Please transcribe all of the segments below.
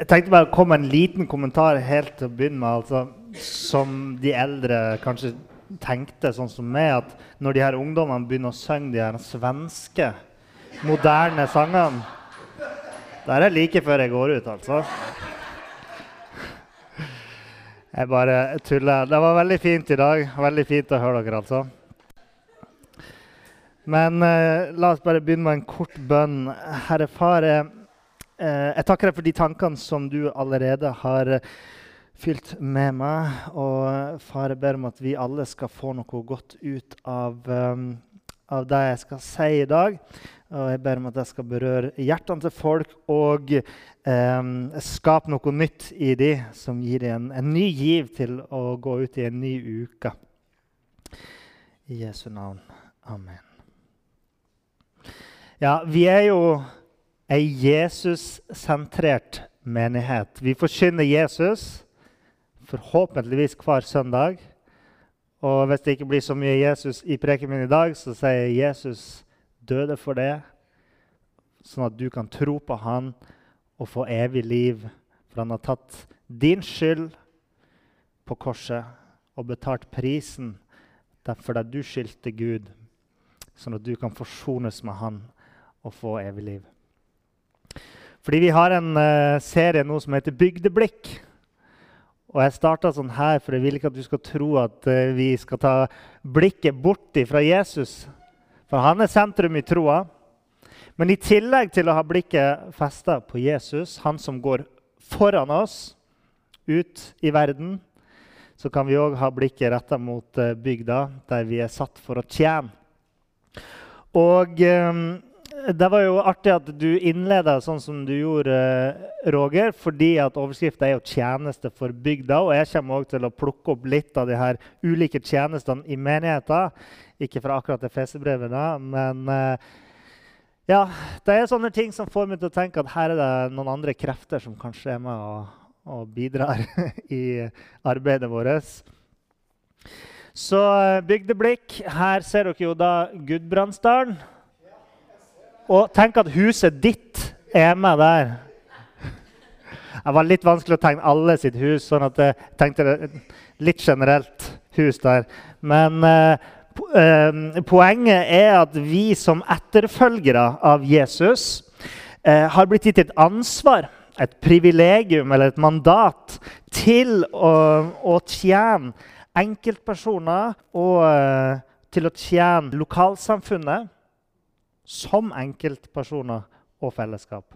Jeg tenkte bare å komme med en liten kommentar helt til å begynne med. altså, Som de eldre kanskje tenkte, sånn som meg, at når de her ungdommene begynner å synge de her svenske, moderne sangene Der er like før jeg går ut, altså. Jeg bare tuller. Det var veldig fint i dag. Veldig fint å høre dere, altså. Men eh, la oss bare begynne med en kort bønn. Herre Far, eh, jeg takker deg for de tankene som du allerede har eh, fylt med meg. Og far, jeg ber om at vi alle skal få noe godt ut av, um, av det jeg skal si i dag. Og jeg ber om at jeg skal berøre hjertene til folk og um, skape noe nytt i de, som gir dem en, en ny giv til å gå ut i en ny uke. I Jesu navn. Amen. Ja, vi er jo ei Jesus-sentrert menighet. Vi forkynner Jesus forhåpentligvis hver søndag. Og hvis det ikke blir så mye Jesus i preken min i dag, så sier Jesus døde for det, sånn at du kan tro på han og få evig liv. For han har tatt din skyld på korset og betalt prisen fordi du skyldte Gud, sånn at du kan forsones med han og få evig liv. Fordi vi har en uh, serie nå som heter Bygdeblikk. Og jeg starta sånn her, for jeg vil ikke at du skal tro at uh, vi skal ta blikket bort fra Jesus. For han er sentrum i troa. Men i tillegg til å ha blikket festa på Jesus, han som går foran oss ut i verden, så kan vi òg ha blikket retta mot uh, bygda, der vi er satt for å tjene. Og... Um, det var jo artig at du innleda sånn som du gjorde, Roger. Fordi at overskrifta er jo 'tjeneste for bygda'. Og jeg kommer også til å plukke opp litt av de her ulike tjenestene i menigheten. Ikke fra akkurat det fesebrevet, men eh, ja, det er sånne ting som får meg til å tenke at her er det noen andre krefter som kanskje er med og, og bidrar i arbeidet vårt. Så eh, bygdeblikk. Her ser dere jo da Gudbrandsdalen. Og tenk at huset ditt er med der. Det var litt vanskelig å tegne alle sitt hus, sånn at jeg tenkte litt generelt hus der. Men eh, eh, poenget er at vi som etterfølgere av Jesus eh, har blitt gitt et ansvar, et privilegium eller et mandat til å, å tjene enkeltpersoner og eh, til å tjene lokalsamfunnet som enkeltpersoner og fellesskap.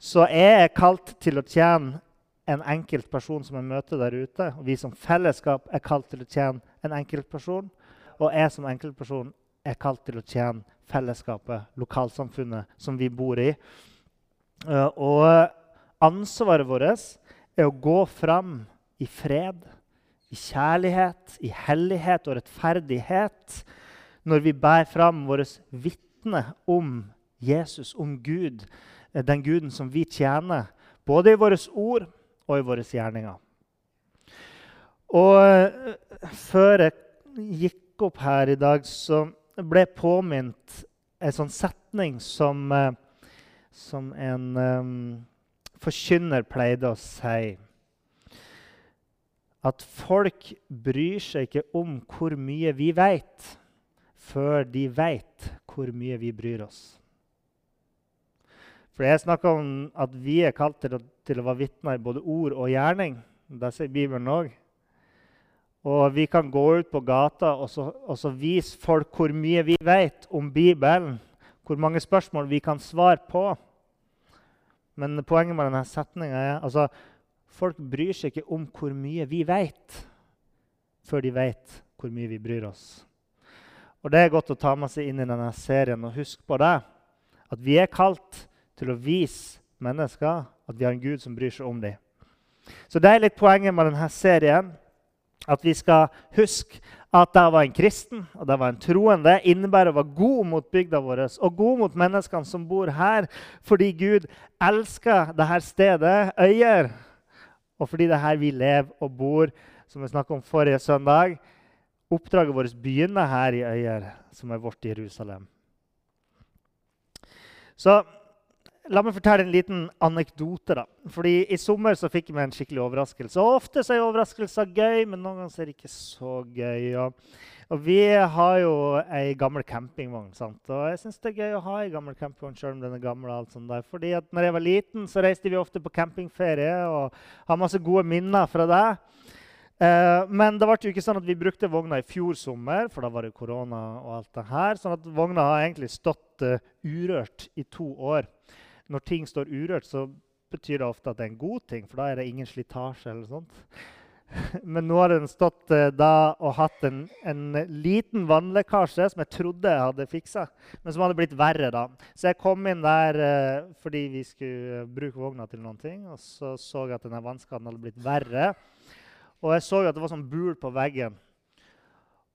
Så jeg er kalt til å tjene en enkeltperson som jeg møter der ute. Og vi som fellesskap er kalt til å tjene en enkeltperson. Og jeg som enkeltperson er kalt til å tjene fellesskapet, lokalsamfunnet som vi bor i. Eh, og ansvaret vårt er å gå fram i fred, i kjærlighet, i hellighet og rettferdighet når vi bærer fram vårt vitne vitne om Jesus, om Gud, eh, den guden som vi tjener, både i våre ord og i våre gjerninger. Og eh, før jeg gikk opp her i dag, så ble jeg påminnet en sånn setning som, eh, som en um, forkynner pleide å si. At folk bryr seg ikke om hvor mye vi vet, før de vet hvor mye vi bryr oss. For Jeg snakka om at vi er kalt til å, til å være vitner i både ord og gjerning. Det sier Bibelen òg. Og vi kan gå ut på gata og, så, og så vise folk hvor mye vi vet om Bibelen. Hvor mange spørsmål vi kan svare på. Men poenget med denne setninga er altså, folk bryr seg ikke om hvor mye vi vet, før de vet hvor mye vi bryr oss. Og Det er godt å ta med seg inn i denne serien. Og huske på det, at vi er kalt til å vise mennesker at vi har en Gud som bryr seg om dem. Så det er litt poenget med denne serien. At vi skal huske at det var en kristen og det var en troende. innebærer å være god mot bygda vår og god mot menneskene som bor her, fordi Gud elsker dette stedet, Øyer, og fordi det er her vi lever og bor, som vi snakket om forrige søndag. Oppdraget vårt begynner her i Øyer, som er vårt Jerusalem. Så La meg fortelle en liten anekdote. da. Fordi I sommer så fikk vi en skikkelig overraskelse. Og Ofte så er overraskelser gøy, men noen ganger er det ikke så gøy. Og, og Vi har jo ei gammel campingvogn. sant? Og jeg syns det er gøy å ha ei gammel campingvogn selv om den er gammel. og alt sånt der. Fordi at når jeg var liten, så reiste vi ofte på campingferie og har masse gode minner fra det. Eh, men det ble ikke sånn at vi brukte vogna i fjor sommer, for da var det korona. og alt det her, sånn at Vogna har egentlig stått uh, urørt i to år. Når ting står urørt, så betyr det ofte at det er en god ting, for da er det ingen slitasje. eller sånt. Men nå har den stått uh, da og hatt en, en, liten vannlekkasje som jeg trodde jeg hadde fiksa, men som hadde blitt verre. da. Så jeg kom inn der uh, fordi vi skulle bruke vogna til noen ting, og så så jeg at denne vannskaden hadde blitt verre. Og jeg så jo at det var sånn bul på veggen.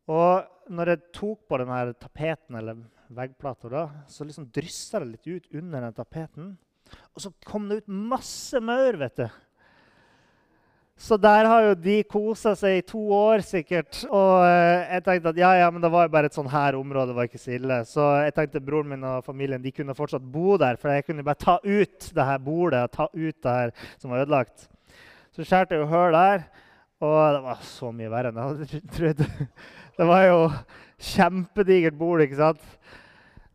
Og når jeg tok på denne tapeten, eller veggplata, så liksom dryssa det litt ut under den tapeten. Og så kom det ut masse maur, vet du. Så der har jo de kosa seg i to år sikkert. Og eh, jeg tenkte at ja, ja, men det var jo bare et sånn her område. det var ikke så ille. Så jeg tenkte broren min og familien de kunne fortsatt bo der. For jeg kunne bare ta ut det her bordet ta ut det her som var ødelagt. Så skjærte jeg jo hull der. Og det var så mye verre enn jeg hadde trodd. Det var jo kjempedigert bord, ikke sant?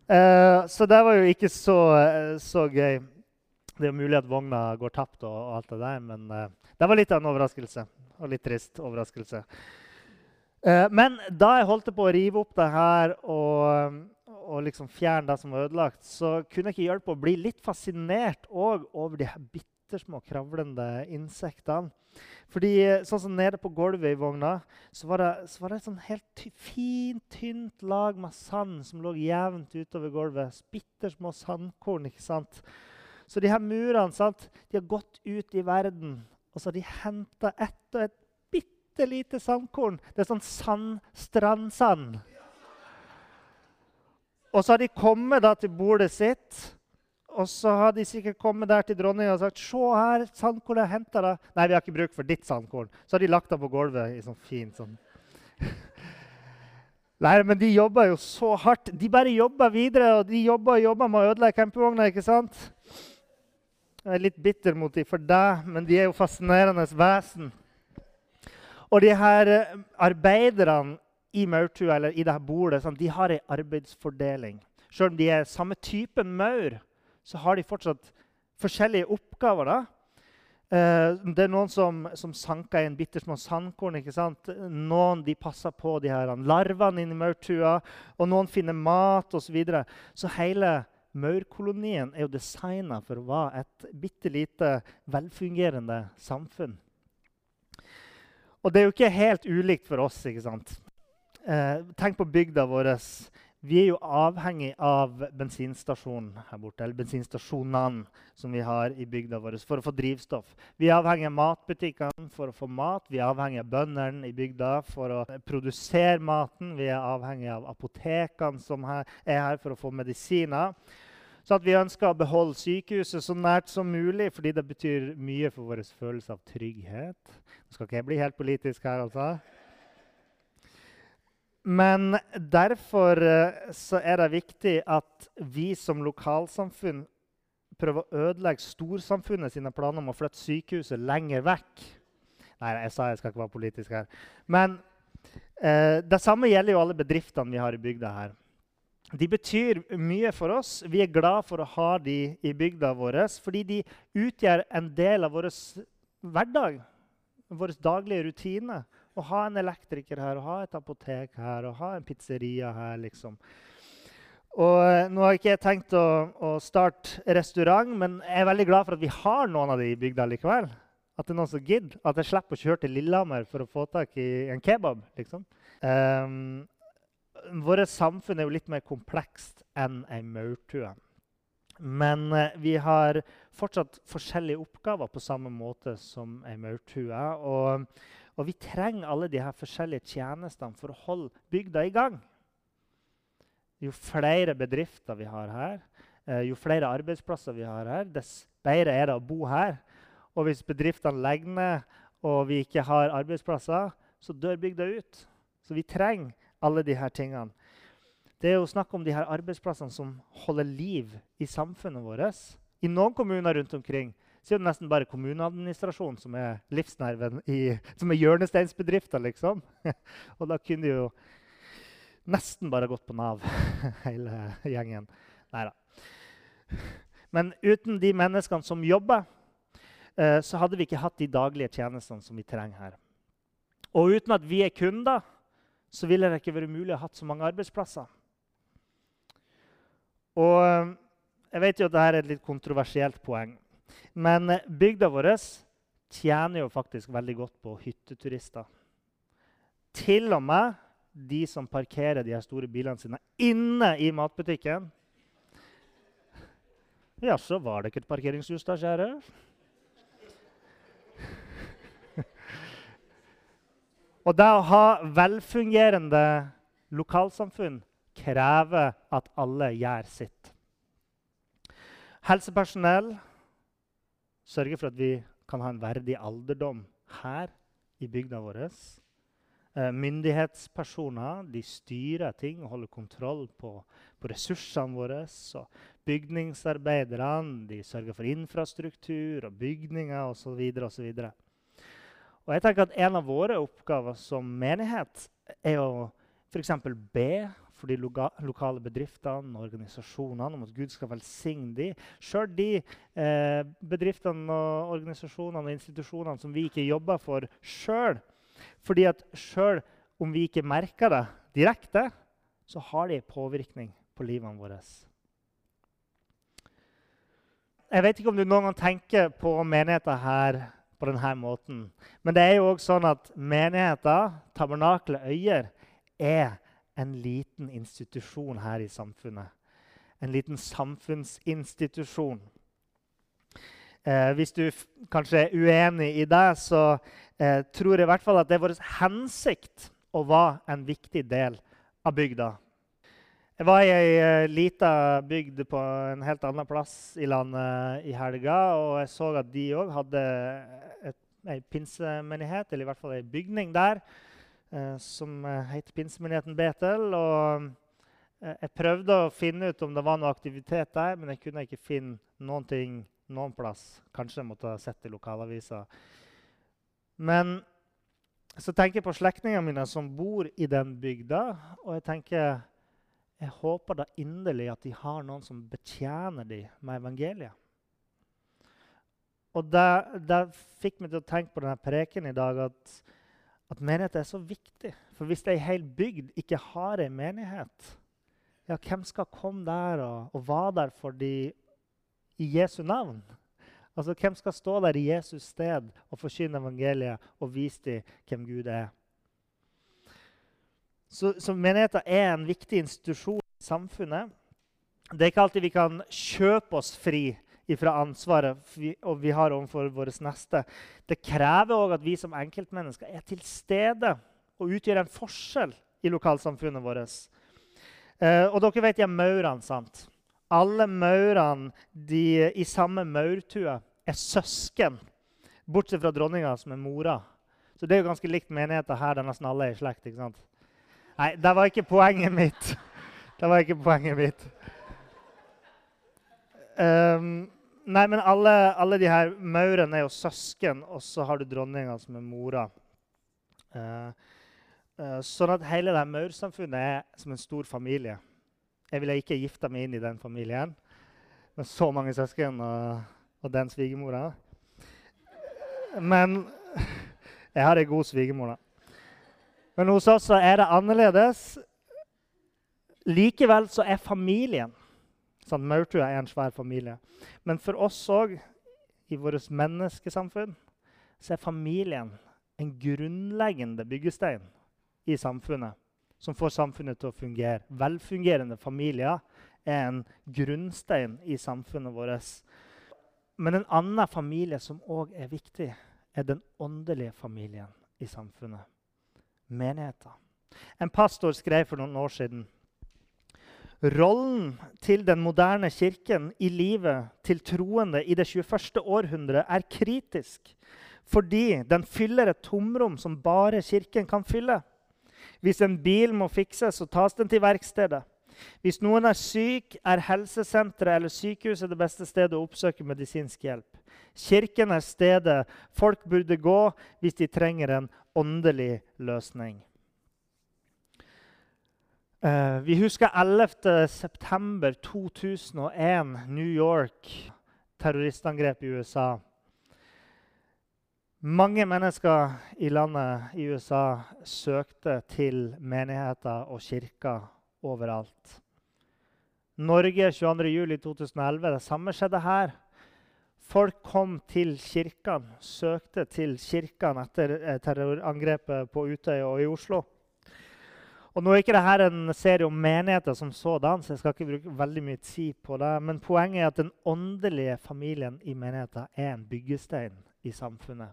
Uh, så det var jo ikke så, så, gøy. Det er jo mulig at vogna går tapt, og, og alt det der, men uh, det var litt av en overraskelse. Og litt trist overraskelse. Uh, men da jeg holdt på å rive opp det her og, og liksom fjerne det som var ødelagt, så kunne jeg ikke hjelpe å bli litt fascinert over de her bittersmå kravlende insektene. Fordi sånn som Nede på gulvet i vogna så var det, så var det et sånn helt fint, tynt lag med sand som lå jevnt utover gulvet. Bittersmå sandkorn. ikke sant? Så de her murene sant? de har gått ut i verden, og så har de henta ett og et bitte lite sandkorn. Det er sånn sand, strandsand. Og så har de kommet da til bordet sitt og så har de sikkert kommet der til dronninga og sagt Se her, sandkornet er henta. Nei, vi har ikke bruk for ditt sandkorn. Så har de lagt det på gulvet i sånn fint sånn Nei, men de jobber jo så hardt. De bare jobber videre, og de jobber og jobber med å ødelegge campingvogna. ikke sant? Jeg er litt bitter mot dem for deg, men de er jo fascinerende vesen. Og de her eh, arbeiderne i maurtua eller i dette bordet sånn, de har ei arbeidsfordeling. Selv om de er samme type maur, så har de fortsatt forskjellige oppgaver. da. Eh, det er noen som, som sanker i en bitte små sandkorn. ikke sant? Noen de passer på de her larvene inni maurtua, og noen finner mat osv. Så, videre. så hele maurkolonien er jo designa for å være et bitte lite velfungerende samfunn. Og det er jo ikke helt ulikt for oss. ikke sant? Eh, tenk på bygda vår. Vi er jo avhengig av bensinstasjonen her borte, eller bensinstasjonene som vi har i bygda vår for å få drivstoff. Vi er avhengig av matbutikkene for å få mat. Vi er avhengig av bøndene i bygda for å produsere maten. Vi er avhengig av apotekene som er her for å få medisiner. Så vi ønsker å beholde sykehuset så nært som mulig, fordi det betyr mye for vår følelse av trygghet. Nå skal ikke jeg bli helt politisk her, altså. Men derfor eh, så er det viktig at vi som lokalsamfunn prøver å ødelegge storsamfunnet sine planer om å flytte sykehuset lenger vekk. Nei, jeg sa jeg skal ikke være politisk her. Men eh, det samme gjelder jo alle bedriftene vi har i bygda her. De betyr mye for oss. Vi er glad for å ha de i bygda vår fordi de utgjør en del av vår hverdag, vår daglige rutine. Å ha en elektriker her, å ha et apotek her, å ha en pizzeria her, liksom. Og eh, Nå har ikke jeg tenkt å, å, starte restaurant, men jeg er veldig glad for at vi har noen av de i bygda likevel. At det er noen som gidder. At jeg slipper å kjøre til Lillehammer for å få tak i en kebab. liksom. Um, Vårt samfunn er jo litt mer komplekst enn ei maurtue. Men eh, vi har fortsatt forskjellige oppgaver på samme måte som ei maurtue. Og, og, vi trenger alle de her forskjellige tjenestene for å holde bygda i gang. Jo flere bedrifter vi har her, eh, jo flere arbeidsplasser vi har her, dess bedre er det å bo her. Og hvis bedriftene legger ned og vi ikke har arbeidsplasser, så dør bygda ut. Så vi trenger alle disse tingene. Det er jo snakk om de her arbeidsplassene som holder liv i samfunnet vårt. I noen kommuner rundt omkring så er det nesten bare kommuneadministrasjonen som er livsnerven, i, som er hjørnesteinsbedrifta, liksom. Og da kunne de jo nesten bare gått på Nav, hele gjengen. Nei da. Men uten de menneskene som jobber, eh, så hadde vi ikke hatt de daglige tjenestene som vi trenger her. Og uten at vi er kunder, så ville det ikke vært mulig å ha så mange arbeidsplasser. Og eh, jeg vet jo at dette er et litt kontroversielt poeng. Men eh, bygda vår tjener jo faktisk veldig godt på hytteturister. Til og med de som parkerer de her store bilene sine inne i matbutikken. Ja, så var det ikke et parkeringshus da, kjære. Og det å ha velfungerende lokalsamfunn krever at alle gjør sitt. Helsepersonell sørger for at vi kan ha en verdig alderdom her i bygda vår. Eh, myndighetspersoner de styrer ting og holder kontroll på, på ressursene våre. Og bygningsarbeiderne de sørger for infrastruktur og bygninger osv. osv. Jeg tenker at En av våre oppgaver som menighet er å f.eks. be for de loka lokale bedriftene og organisasjonene om at Gud skal velsigne dem. Sjøl de eh, bedriftene, og organisasjonene og institusjonene som vi ikke jobber for sjøl. Fordi at sjøl om vi ikke merker det direkte, så har de påvirkning på livene våre. Jeg vet ikke om du noen gang tenker på menigheter her på denne måten. Men det er jo også sånn at menigheter, tabernakle øyer, er en liten institusjon her i samfunnet. En liten samfunnsinstitusjon. Eh, hvis du kanskje er uenig i det, så eh, tror jeg i hvert fall at det er vår hensikt å være en viktig del av bygda. Jeg var i ei uh, lita bygd på en helt annen plass i landet i helga. Og jeg så at de òg hadde ei pinsemenighet, eller i hvert fall ei bygning der eh, som eh, heter Pinsemenigheten Betel. og eh, Jeg prøvde å finne ut om det var noe aktivitet der, men jeg kunne ikke finne noen ting noen plass. Kanskje jeg måtte ha sett i lokalavisa. Men så tenker jeg på slektningene mine som bor i den bygda. Og jeg tenker jeg håper da inderlig at de har noen som betjener dem med evangeliet. Og det, det fikk meg til å tenke på denne preken i dag at at menighet er så viktig. For hvis ei hel bygd ikke har ei menighet, ja, hvem skal komme der og, og være der for de i Jesu navn? Altså, Hvem skal stå der i Jesus sted og forkynne evangeliet og vise dem hvem Gud er? Så, så menigheten er en viktig institusjon i samfunnet. Det er ikke alltid vi kan kjøpe oss fri fra ansvaret vi, og vi har overfor vår neste. Det krever òg at vi som enkeltmennesker er til stede og utgjør en forskjell i lokalsamfunnet vårt. Eh, og dere vet jeg maurene, sant? Alle maurene i samme maurtue er søsken, bortsett fra dronninga, som er mora. Så det er jo ganske likt menigheten her der nesten alle er i slekt. ikke sant? Nei, det var ikke poenget mitt. Det var ikke poenget mitt. Um, nei, men alle, alle de her maurene er jo søsken, og så har du dronninga som er mora. Uh, uh, sånn at hele det maursamfunnet er som en stor familie. Jeg ville ikke gifta meg inn i den familien med så mange søsken og, og den svigermora. Men jeg har ei god svigermor, da. Men hos oss er det annerledes. Likevel så er familien Sånn, Maurtua er en svær familie. Men for oss òg, i vårt menneskesamfunn, så er familien en grunnleggende byggestein i samfunnet som får samfunnet til å fungere. Velfungerende familier er en grunnstein i samfunnet vårt. Men en annen familie som òg er viktig, er den åndelige familien i samfunnet. Menigheten. En pastor skrev for noen år siden Rollen til den moderne kirken i livet til troende i det 21. århundret er kritisk fordi den fyller et tomrom som bare kirken kan fylle. Hvis en bil må fikses, så tas den til verkstedet. Hvis noen er syk, er helsesenteret eller sykehuset det beste stedet å oppsøke medisinsk hjelp. Kirken er stedet folk burde gå hvis de trenger en åndelig løsning. Uh, vi husker 11.9.2001, New York, terroristangrep i USA. Mange mennesker i landet i USA søkte til menigheter og kirker overalt. Norge 22.07.2011. Det samme skjedde her. Folk kom til kirkene, søkte til kirkene etter eh, terrorangrepet på Utøya og i Oslo. Og nå er ikke dette en serie om menigheter som sådan, så jeg skal ikke bruke veldig mye tid på det. Men poenget er at den åndelige familien i menigheten er en byggestein i samfunnet.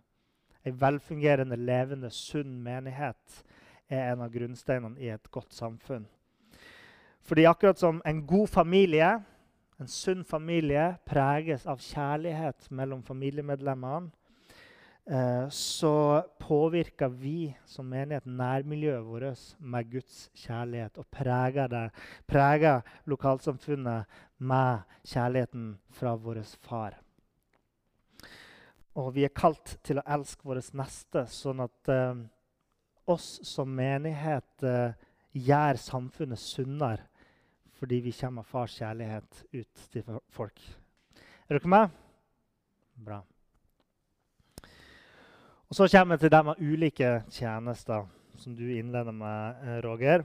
En velfungerende, levende, sunn menighet er en av grunnsteinene i et godt samfunn. Fordi akkurat som en god familie, en sunn familie, preges av kjærlighet mellom familiemedlemmene, så påvirker vi som menighet nærmiljøet vårt med Guds kjærlighet og preger, det, preger lokalsamfunnet med kjærligheten fra vår far. Og vi er kalt til å elske vår neste, sånn at eh, oss som menighet eh, gjør samfunnet sunnere fordi vi kommer av fars kjærlighet ut til folk. Er dere med? Bra. Og Så kommer vi til det med ulike tjenester, som du innleder med, eh, Roger.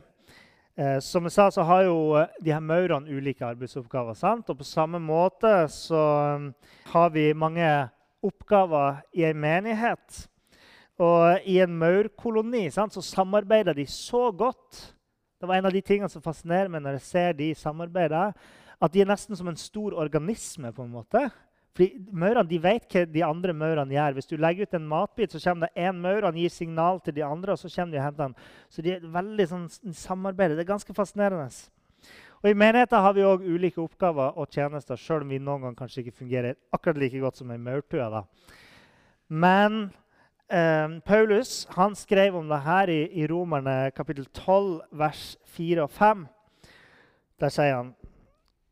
Eh, som jeg sa, så har jo eh, de her maurene ulike arbeidsoppgaver. sant? Og på samme måte så um, har vi mange oppgaver i en menighet. Og i en maurkoloni sant, så samarbeider de så godt. Det var en av de tingene som fascinerer meg når jeg ser de samarbeide. at de er nesten som en stor organisme. på en måte. Fordi Maurene de vet hva de andre maurene gjør. Hvis du legger ut en matbit, så kommer det én maur, han gir signal til de andre, og så kommer de og henter den. Så de er veldig sånn samarbeid. Det er ganske fascinerende. Og I menigheten har vi òg ulike oppgaver og tjenester, sjøl om vi noen ganger kanskje ikke fungerer akkurat like godt som ei maurtue. Da. Men eh, Paulus han skrev om det her i, i Romerne kapittel 12, vers 4 og 5. Der sier han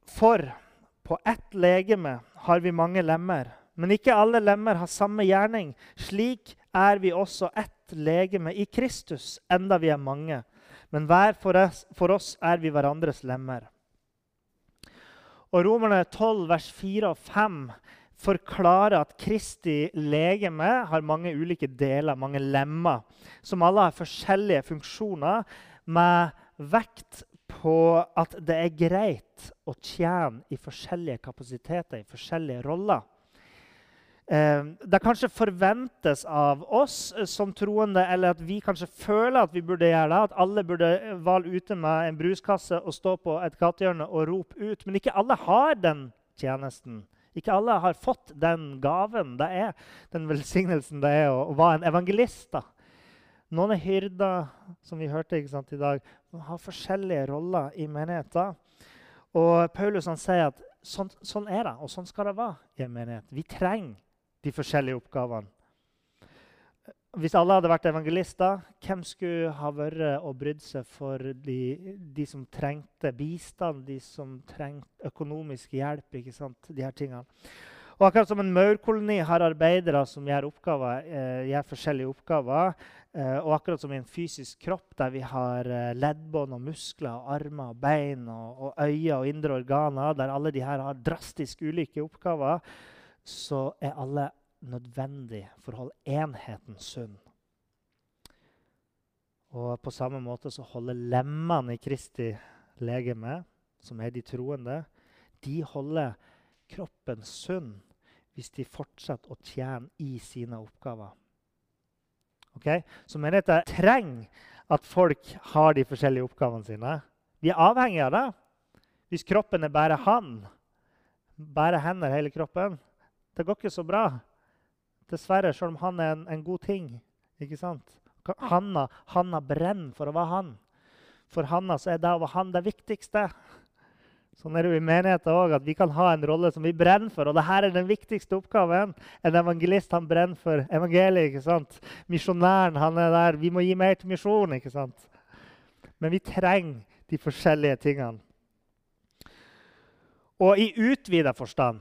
For på ett legeme har vi mange lemmer, men ikke alle lemmer har samme gjerning. Slik er vi også ett legeme i Kristus, enda vi er mange. Men hver for oss, for oss er vi hverandres lemmer. Og Romerne 12, vers 4 og 5 forklarer at Kristi legeme har mange ulike deler, mange lemmer, som alle har forskjellige funksjoner, med vekt på at det er greit å tjene i forskjellige kapasiteter, i forskjellige roller. Eh, det kanskje forventes av oss eh, som troende, eller at vi kanskje føler at vi burde gjøre det, at alle burde valge ute med en bruskasse og stå på et gatehjørne og rope ut. Men ikke alle har den tjenesten. Ikke alle har fått den gaven det er, den velsignelsen det er å, være en evangelist. da. Noen er hyrder, som vi hørte sant, i dag. Har forskjellige roller i menigheten. Og Paulus han sier at sånn, sånn, er det, og sånn skal det være i en menighet. Vi trenger de forskjellige oppgavene. Hvis alle hadde vært evangelister, hvem skulle ha vært og brydd seg for de, de, som trengte bistand, de som trengte økonomisk hjelp? ikke sant, de her tingene. Og akkurat som en maurkoloni har arbeidere som gjør, oppgaver, eh, gjør forskjellige oppgaver, eh, og akkurat som i en fysisk kropp der vi har eh, leddbånd og muskler og armer og bein og, og øyne og indre organer, der alle de her har drastisk ulike oppgaver, så er alle nødvendig for å holde enheten sunn. Og på samme måte så holder lemmene i Kristi legeme, som er de troende, de holder kroppen sunn hvis de fortsetter å tjene i sine oppgaver. Okay? Så menigheten trenger at folk har de forskjellige oppgavene sine. Vi er avhengig av det. Hvis kroppen er bare han, bare hender hele kroppen, det går ikke så bra. Dessverre, selv om han er en, en god ting. ikke sant? Hanna, Hanna brenner for å være han. For Hanna er det å være han det viktigste. Sånn er det i menigheten òg, at vi kan ha en rolle som vi brenner for. Og dette er den viktigste oppgaven. En evangelist han brenner for evangeliet. ikke sant? Misjonæren han er der. Vi må gi mer til misjon. ikke sant? Men vi trenger de forskjellige tingene. Og i utvida forstand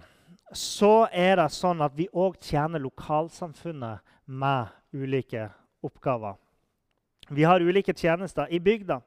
så er det sånn at vi òg tjener lokalsamfunnet med ulike oppgaver. Vi har ulike tjenester i bygda.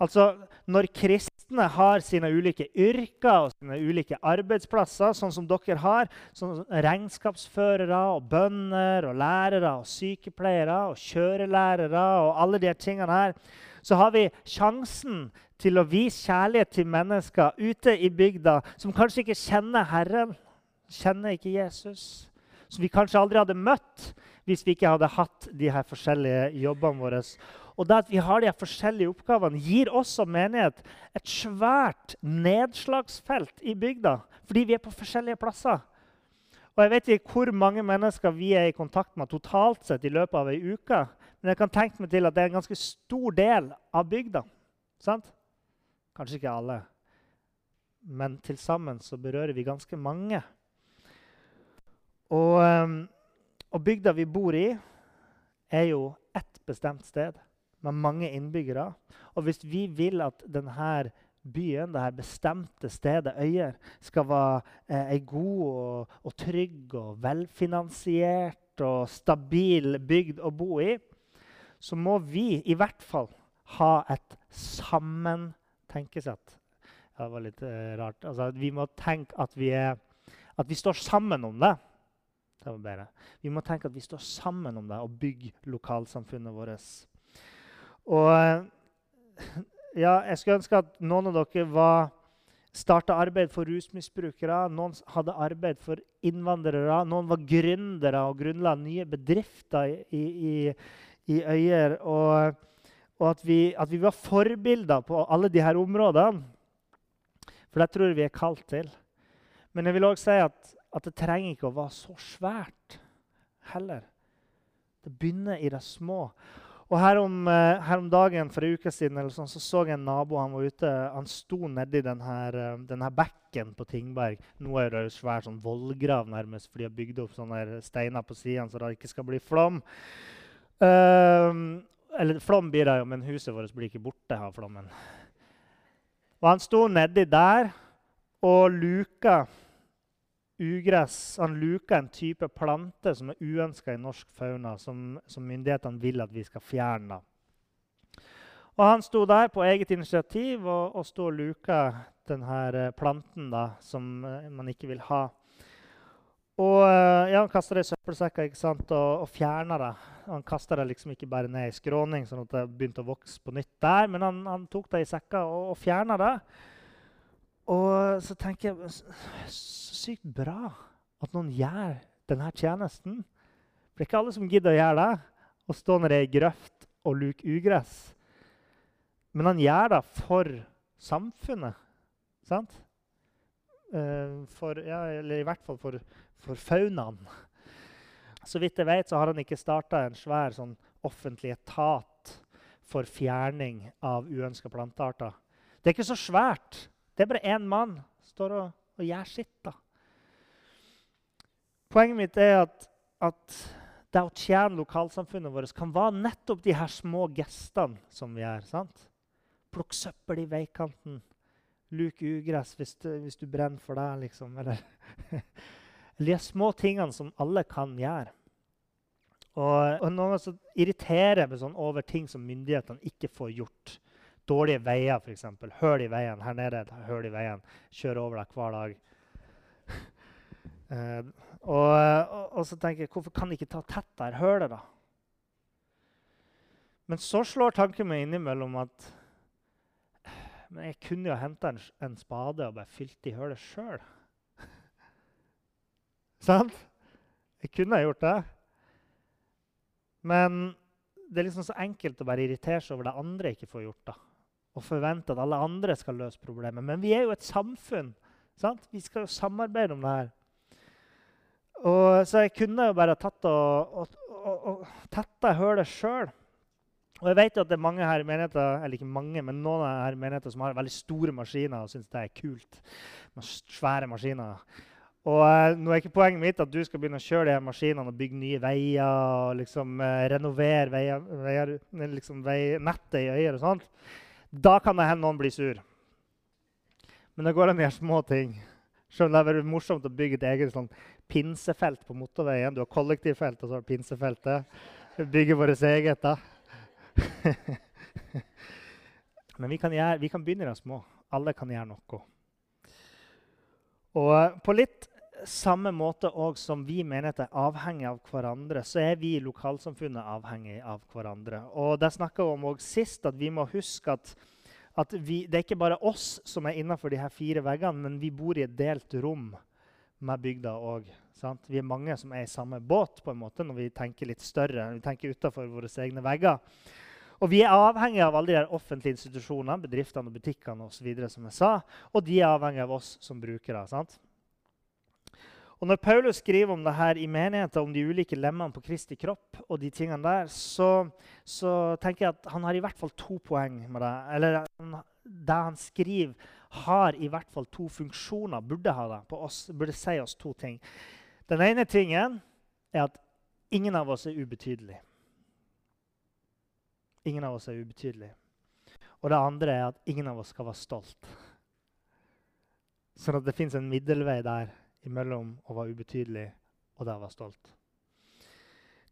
Altså, Når kristne har sine ulike yrker og sine ulike arbeidsplasser, sånn som dere har, sånn regnskapsførere og bønder og lærere og sykepleiere og kjørelærere og alle de tingene her, så har vi sjansen til å vise kjærlighet til mennesker ute i bygda som kanskje ikke kjenner Herren, kjenner ikke Jesus, som vi kanskje aldri hadde møtt hvis vi ikke hadde hatt de her forskjellige jobbene våre. Og det at vi har de forskjellige oppgavene, gir oss som menighet et svært nedslagsfelt i bygda. Fordi vi er på forskjellige plasser. Og Jeg vet ikke hvor mange mennesker vi er i kontakt med totalt sett i løpet av ei uke. Men jeg kan tenke meg til at det er en ganske stor del av bygda. Sant? Kanskje ikke alle. Men til sammen så berører vi ganske mange. Og, ehm, og bygda vi bor i, er jo ett bestemt sted med mange innbyggere. Og hvis vi vil at denne byen, dette bestemte stedet Øyer, skal være eh, ei god og, og, trygg og velfinansiert og stabil bygd å bo i, så må vi i hvert fall ha et sammentenkesett. Ja, det var litt eh, rart. Altså, vi må tenke at vi, er, at vi står sammen om det. Det. Vi må tenke at vi står sammen om det og bygger lokalsamfunnet vårt. Og ja, jeg skulle ønske at noen av dere var starta arbeid for rusmisbrukere, noen hadde arbeid for innvandrere, noen var gründere og grunnla nye bedrifter i, i, i øyer. Og, og at, vi, at, vi, var forbilder på alle disse områdene. For det tror jeg vi er kalt til. Men jeg vil òg si at, at, det trenger ikke å være så svært heller. Det begynner i det små. Og her om, eh, her om dagen for en uke siden sånn, så, så jeg en nabo han var ute. Han sto nedi denne, eh, denne bekken på Tingberg. Nå er det jo svær sånn vollgrav nærmest, for de har bygd opp sånne steiner på sidene så det ikke skal bli flom. Uh, eller flom blir det jo, men huset vårt blir ikke borte av flommen. Og han sto nedi der og luka ugress. Han luker en type plante som er uønska i norsk fauna, som, som myndighetene vil at vi skal fjerne. Og Han sto der på eget initiativ og, og sto og luka denne planten da, som eh, man ikke vil ha. Og eh, ja, Han kasta det i søppelsekker ikke sant? og, og fjerna det. Han kasta det liksom ikke bare ned i skråning, sånn at det begynte å vokse på nytt der, men han, han tok det i sekker og, og fjerna det. Og så tenker jeg Så sykt bra at noen gjør denne tjenesten. For det er ikke alle som gidder å gjøre det, å stå nede i grøft og luke ugress. Men han gjør det for samfunnet. Sant? Eh, for, ja, eller i hvert fall for, for faunaen. Så vidt jeg vet, så har han ikke starta en svær sånn, offentlig etat for fjerning av uønska plantearter. Det er ikke så svært. Det er bare én mann som står og, og, gjør sitt. da. Poenget mitt er at, at det å tjene lokalsamfunnet vårt kan være nettopp de her små gestene som vi gjør. sant? Plukk søppel i veikanten Luk ugress hvis du, hvis du brenner for det. Liksom, eller de små tingene som alle kan gjøre. Og, og Noen ganger irriterer meg sånn over ting som myndighetene ikke får gjort. Dårlige veier, f.eks. Høl i veien. Her nede er høl i veien. Kjører over deg hver dag. uh, og, og, så tenker jeg, hvorfor kan de ikke ta tett der hølet, da? Men så slår tanken meg innimellom at men jeg kunne jo henta en, en, spade og bare fylt i hølet sjøl. Sant? Jeg kunne ha gjort det. Men det er liksom så enkelt å bare irritere seg over det andre ikke får gjort. da. Og forvente at alle andre skal løse problemet. Men vi er jo et samfunn. Sant? Vi skal jo samarbeide om det her. Og, så jeg kunne jo bare tatt og, og, og, og tetta hølet sjøl. Og jeg vet jo at det er mange her i menigheter, eller ikke mange, men noen her i menigheter som har veldig store maskiner og syns det er kult. med svære maskiner. Og eh, nå er ikke Poenget mitt at du skal begynne å kjøre de her maskinene og bygge nye veier og liksom eh, renovere veier, veier, liksom vei, nettet i øyer og sånt. Da kan det hende noen blir sur. Men det går an å gjøre små ting. Selv om det er morsomt å bygge et eget sånn pinsefelt på motorveien. Du har kollektivfelt, og så har du pinsefeltet. Bygge vårt eget, da. Men vi kan, gjøre, vi kan begynne i det små. Alle kan gjøre noe. Og på litt samme måte som vi menigheter er avhengig av hverandre, så er vi i lokalsamfunnet avhengig av hverandre. Og Det snakka vi om sist, at vi må huske at, at vi, det er ikke bare oss som er innenfor de her fire veggene, men vi bor i et delt rom med bygda òg. Vi er mange som er i samme båt på en måte når vi tenker litt større. Vi tenker utenfor våre egne vegger. Og vi er avhengig av alle de offentlige institusjonene, bedriftene og butikkene videre, som jeg sa, og de er avhengig av oss som brukere. sant? Og Når Paulus skriver om det her i menigheten, om de ulike lemmene på Kristi kropp, og de tingene der, så, så, tenker jeg at han har i hvert fall to poeng med det. Eller det han skriver, har i hvert fall to funksjoner, burde ha det, på oss, burde si oss to ting. Den ene tingen er at ingen av oss er ubetydelig. Ingen av oss er ubetydelig. Og det andre er at ingen av oss skal være stolt. Sånn at det fins en middelvei der imellom å være ubetydelig og der være stolt.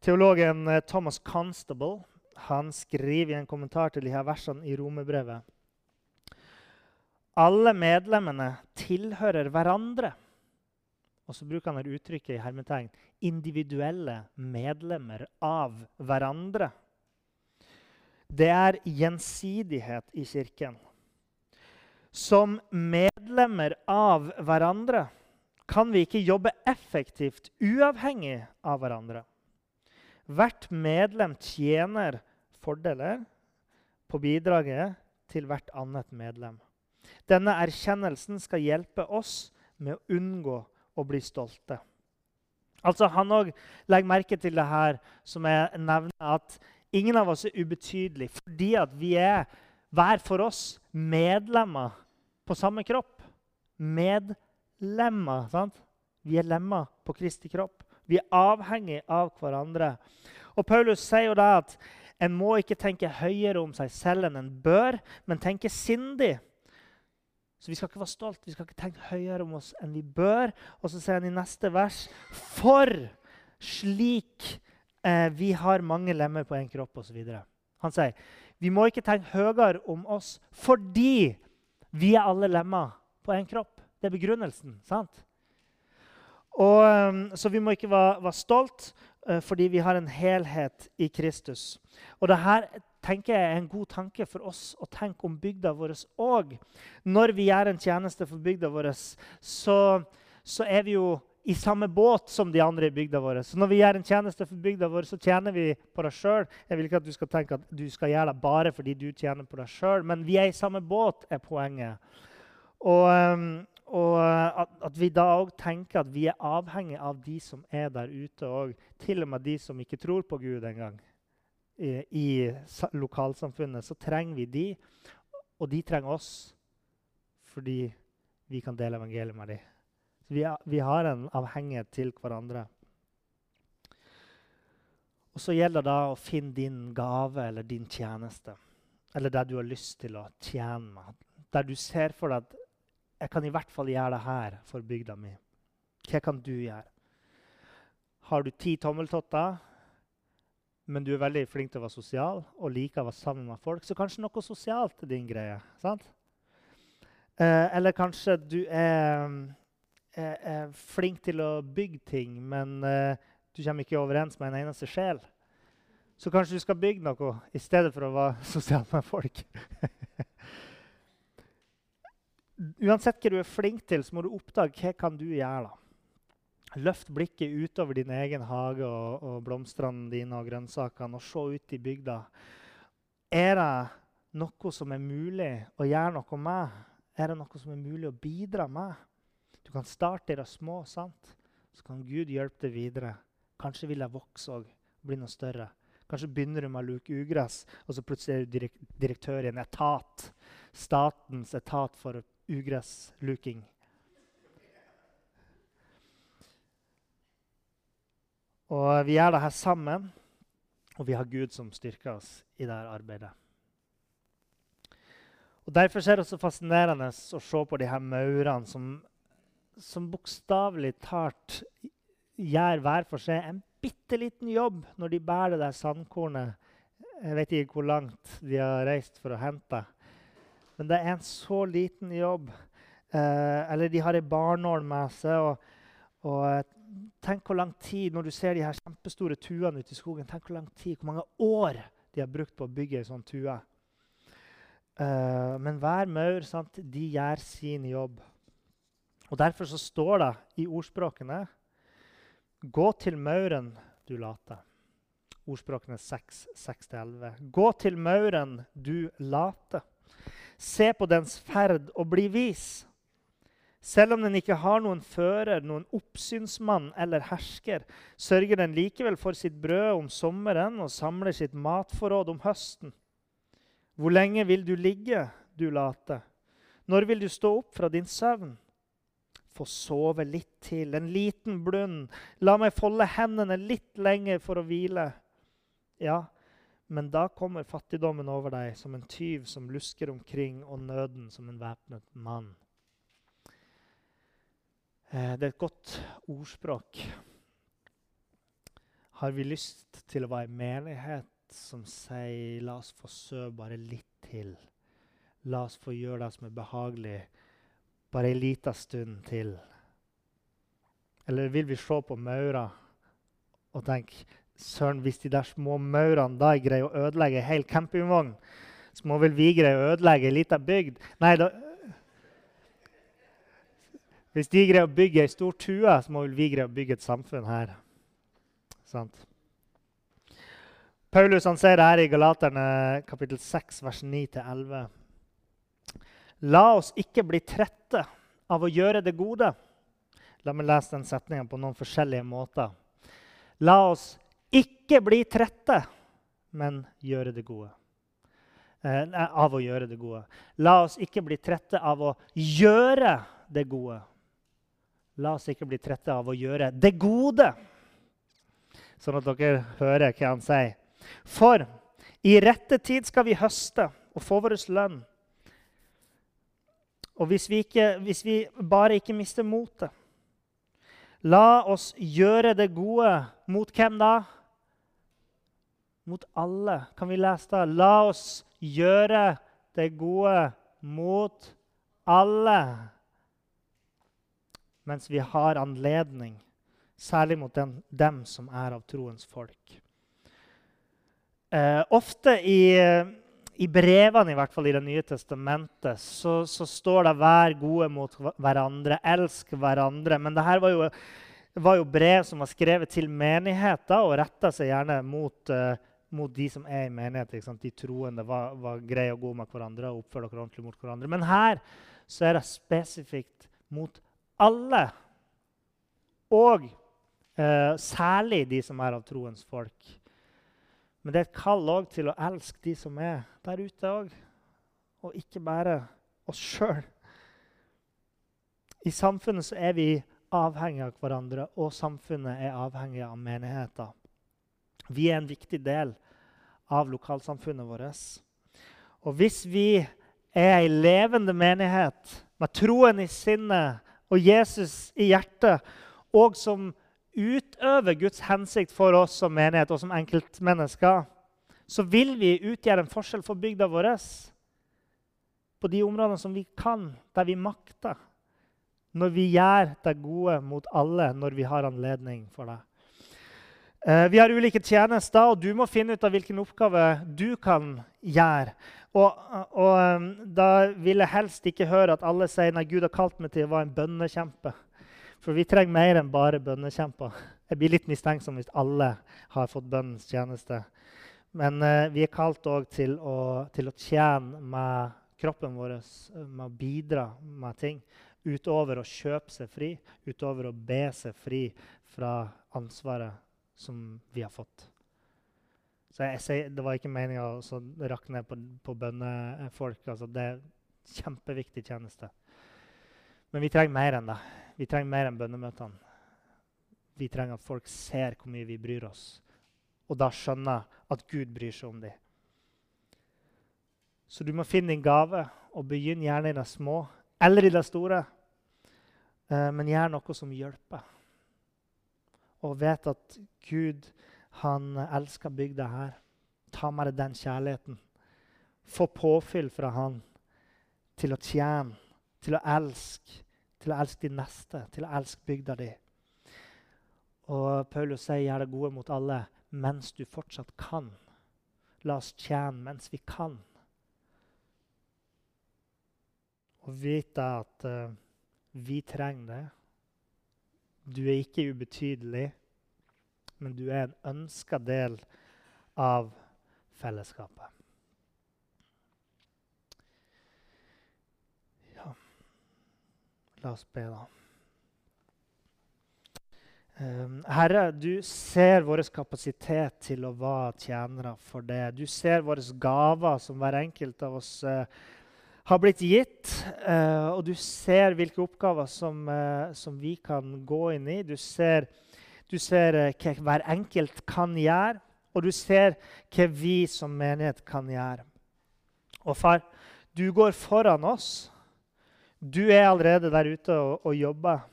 Teologen eh, Thomas Constable han skriver i en kommentar til de her versene i Romebrevet alle medlemmene tilhører hverandre. Og så bruker han uttrykket i hermetegn individuelle medlemmer av hverandre. Det er gjensidighet i Kirken. Som medlemmer av hverandre kan vi ikke jobbe effektivt uavhengig av hverandre. Hvert medlem tjener fordeler på bidraget til hvert annet medlem. Denne erkjennelsen skal hjelpe oss med å unngå å bli stolte. Altså Han òg legger merke til det her som jeg nevner, at Ingen av oss er ubetydelige fordi at vi er hver for oss medlemmer på samme kropp. Medlemmer. Sant? Vi er lemmer på Kristi kropp. Vi er avhengig av hverandre. Og Paulus sier jo da at en må ikke tenke høyere om seg selv enn en bør, men tenke sindig. Så vi skal ikke være stolt, vi skal ikke tenke høyere om oss enn vi bør. Og så sier han i neste vers For slik eh, vi har mange lemmer på én kropp osv. Han sier vi må ikke tenke høyere om oss fordi vi er alle lemmer på én kropp. Det er begrunnelsen. sant? Og, ehm, så vi må ikke være, være stolt uh, fordi vi har en helhet i Kristus. Og det her tenker jeg er en god tanke for oss å tenke om bygda vår òg. Når vi gjør en tjeneste for bygda vår, så, så er vi jo i samme båt som de andre i bygda vår. Så når vi gjør en tjeneste for bygda vår, så tjener vi på deg sjøl. Jeg vil ikke at du skal tenke at du skal gjøre det bare fordi du tjener på deg sjøl, men vi er i samme båt, er poenget. Og, ehm, og at, at, vi da òg tenker at vi er avhengig av de som er der ute òg. Til og med de som ikke tror på Gud engang. I, I lokalsamfunnet så trenger vi de, og de trenger oss fordi vi kan dele evangeliet med dem. Vi, vi har en avhengighet til hverandre. Og så gjelder det da å finne din gave eller din tjeneste. Eller det du har lyst til å tjene med. Der du ser for deg at jeg kan i hvert fall gjøre det her for bygda mi. Hva kan du gjøre? Har du ti tommeltotter, men du er veldig flink til å være sosial og liker å være sammen med folk, så kanskje noe sosialt er din greie. sant? Eh, eller kanskje du er er, er flink til å bygge ting, men eh, du kommer ikke overens med en eneste sjel. Så kanskje du skal bygge noe i stedet for å være sosial med folk. Uansett hva du er flink til, så må du oppdage hva kan du gjøre. da. Løft blikket utover din egen hage og, og blomstene dine og grønnsakene og se ut i bygda. Er det noe som er mulig å gjøre noe med? Er det noe som er mulig å bidra med? Du kan starte i det små, sant? så kan Gud hjelpe deg videre. Kanskje vil jeg vokse og bli noe større. Kanskje begynner du med å luke ugress, og så plutselig er du direktør i en etat. Statens etat for ugressluking. Og vi gjør det her sammen, og vi har Gud som styrker oss i dette arbeidet. Og Derfor er det så fascinerende å se på de her maurene som, som bokstavelig talt gjør hver for seg en bitte liten jobb når de bærer det der sandkornet. Jeg vet ikke hvor langt de har reist for å hente. Men det er en så liten jobb. Eh, eller de har ei barnål med seg. og, og tenk hvor lang tid når du ser de her kjempestore tuene ute i skogen, tenk hvor lang tid, hvor mange år de har brukt på å bygge ei sånn tue. Eh, men hver maur sant, de gjør sin jobb. Og Derfor så står det i ordspråkene Gå til mauren du late. Ordspråkene 6, 6-11. Gå til mauren du late. Se på dens ferd og bli vis. Selv om den ikke har noen fører, noen oppsynsmann eller hersker, sørger den likevel for sitt brød om sommeren og samler sitt matforråd om høsten. Hvor lenge vil du ligge, du late? Når vil du stå opp fra din søvn? Få sove litt til, en liten blund. La meg folde hendene litt lenger for å hvile. Ja, men da kommer fattigdommen over deg som en tyv som lusker omkring, og nøden som en væpnet mann. Eh, det er et godt ordspråk. Har vi lyst til å være en menighet som sier 'la oss få sø bare litt til'? La oss få gjøre det som er behagelig, bare ei lita stund til. Eller vil vi se på maura og tenke Søren, hvis de der små maurene da greier å ødelegge ei hel campingvogn, så må vel vi greie å ødelegge ei lita bygd? Nei, da, hvis de greier å bygge ei stor tue, så må vel vi greie å bygge et samfunn her. Sant? Paulus han sier det her i Galaterne kapittel 6, vers 9-11. La oss ikke bli trette av å gjøre det gode. La meg lese den setningen på noen forskjellige måter. La oss ikke bli trette, men gjøre det gode. Eh, av å gjøre det gode. La oss ikke bli trette av å gjøre det gode. La oss ikke bli trette av å gjøre det gode, sånn at dere hører hva han sier. For i rette tid skal vi høste og få vår lønn. Og hvis vi, ikke, hvis vi bare ikke mister motet La oss gjøre det gode mot hvem da? Mot alle. Kan vi lese det? La oss gjøre det gode mot alle mens vi har anledning, særlig mot den, dem som er av troens folk. Eh, ofte i, i, brevene i hvert fall i Det nye testamentet så, så, står det 'vær gode mot hverandre', 'elsk hverandre'. Men dette var jo, var jo brev som var skrevet til menigheter og retta seg gjerne mot, uh, mot de som er i menighet. De troende var, var greie og gode med hverandre og oppførte dere ordentlig mot hverandre. Men her så er det spesifikt mot alle. Og eh, særlig de som er av troens folk. Men det er et kall òg til å elske de som er der ute òg, og ikke bare oss sjøl. I samfunnet så er vi avhengig av hverandre, og samfunnet er avhengig av menigheter. Vi er en viktig del av lokalsamfunnet vårt. Og hvis vi er ei levende menighet med troen i sinnet og Jesus i hjertet, og som utøver Guds hensikt for oss som menighet og som enkeltmennesker, så vil vi utgjøre en forskjell for bygda vår på de områdene som vi kan, der vi makter. Når vi gjør det gode mot alle når vi har anledning for det. Eh, vi har ulike tjenester, og du må finne ut av hvilken oppgave du kan gjøre. Og, og, um, Da vil jeg helst ikke høre at alle sier nei, Gud har kalt meg til å være en bønnekjempe. For vi trenger mer enn bare bønnekjemper. Jeg blir litt mistenksom hvis alle har fått bønnens tjeneste. Men eh, vi er kalt òg til, til, å tjene med kroppen vår, med å bidra med ting. Utover å kjøpe seg fri, utover å be seg fri fra ansvaret som vi har fått. Så jeg, jeg, Det var ikke meninga å rakke ned på, på bønnefolk. Altså, det er kjempeviktig tjeneste. Men vi trenger mer enn det. Vi trenger mer enn bønnemøtene. Vi trenger at folk ser hvor mye vi bryr oss, og da skjønner at Gud bryr seg om dem. Så du må finne din gave, og begynn gjerne i det små eller i det store. Eh, men gjør noe som hjelper. Og vet at Gud han elsker bygda her. Ta med deg den kjærligheten. Få påfyll fra han til å tjene, til å elske, til å elske de neste, til å elske bygda di. Og Paulus sier 'gjør det gode mot alle' mens du fortsatt kan. La oss tjene mens vi kan. Og vite at uh, vi trenger det. Du er ikke ubetydelig men du er en ønska del av fellesskapet. Ja La oss be, da. Um, Herre, du ser vår kapasitet til å være tjenere for det. Du ser våre gaver som hver enkelt av oss uh, har blitt gitt. Uh, og du ser hvilke oppgaver som, uh, som, vi kan gå inn i. Du ser du ser eh, hva hver enkelt kan gjøre, og du ser hva vi som menighet kan gjøre. Og far, du går foran oss. Du er allerede der ute og, og jobber,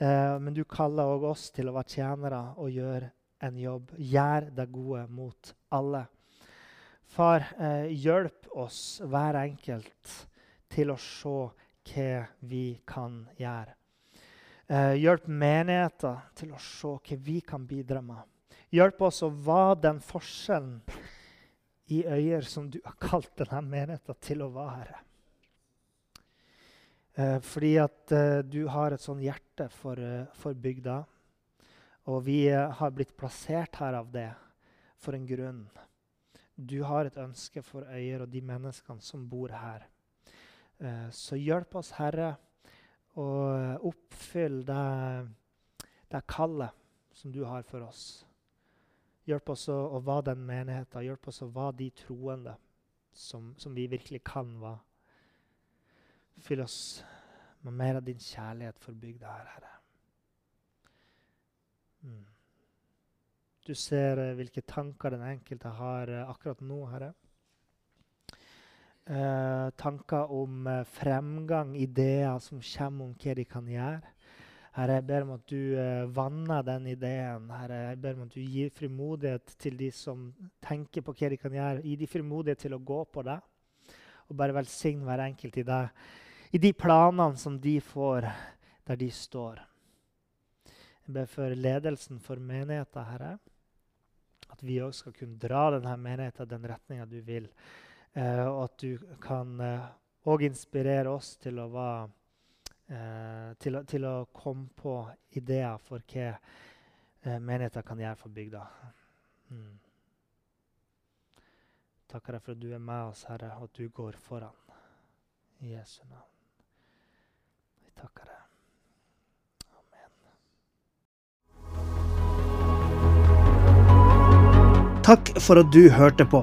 eh, men du kaller også oss til å være tjenere og gjøre en jobb. Gjør det gode mot alle. Far, eh, hjelp oss hver enkelt til å se hva vi kan gjøre. Eh, hjelp menigheter til å se hva vi kan bidra med. Hjelp oss å være den forskjellen i øyer som du har kalt denne menigheten til å være. Eh, fordi at eh, du har et sånn hjerte for, eh, for bygda. Og vi eh, har blitt plassert her av det for en grunn. Du har et ønske for øyer og de menneskene som bor her. Eh, så hjelp oss, Herre å oppfylle det, det kallet som du har for oss. Hjelp oss å, å være den menigheten. Hjelp oss å være de troende som, som, vi virkelig kan være. Fyll oss med mer av din kjærlighet for bygda her, Herre. Mm. Du ser uh, hvilke tanker den enkelte har akkurat nå, Herre. Uh, tanker om uh, fremgang, ideer som kommer om hva de kan gjøre. Herre, jeg ber om at du uh, vanner den ideen. Herre, jeg ber om at du gir frimodighet til de som tenker på hva de kan gjøre. Gi de frimodighet til å gå på det. Og bare velsign hver enkelt i det. I de planene som de får der de står. Jeg ber for ledelsen for menigheten, Herre. At vi òg skal kunne dra denne menigheten den retninga du vil. Eh, og at du kan òg eh, inspirere oss til å, være, eh, til, til, å komme på ideer for hva menigheter kan gjøre for bygda. Mm. Takker deg for at du er med oss, Herre, og at du går foran. I Jesu navn. Vi takker deg. Takk for at du hørte på.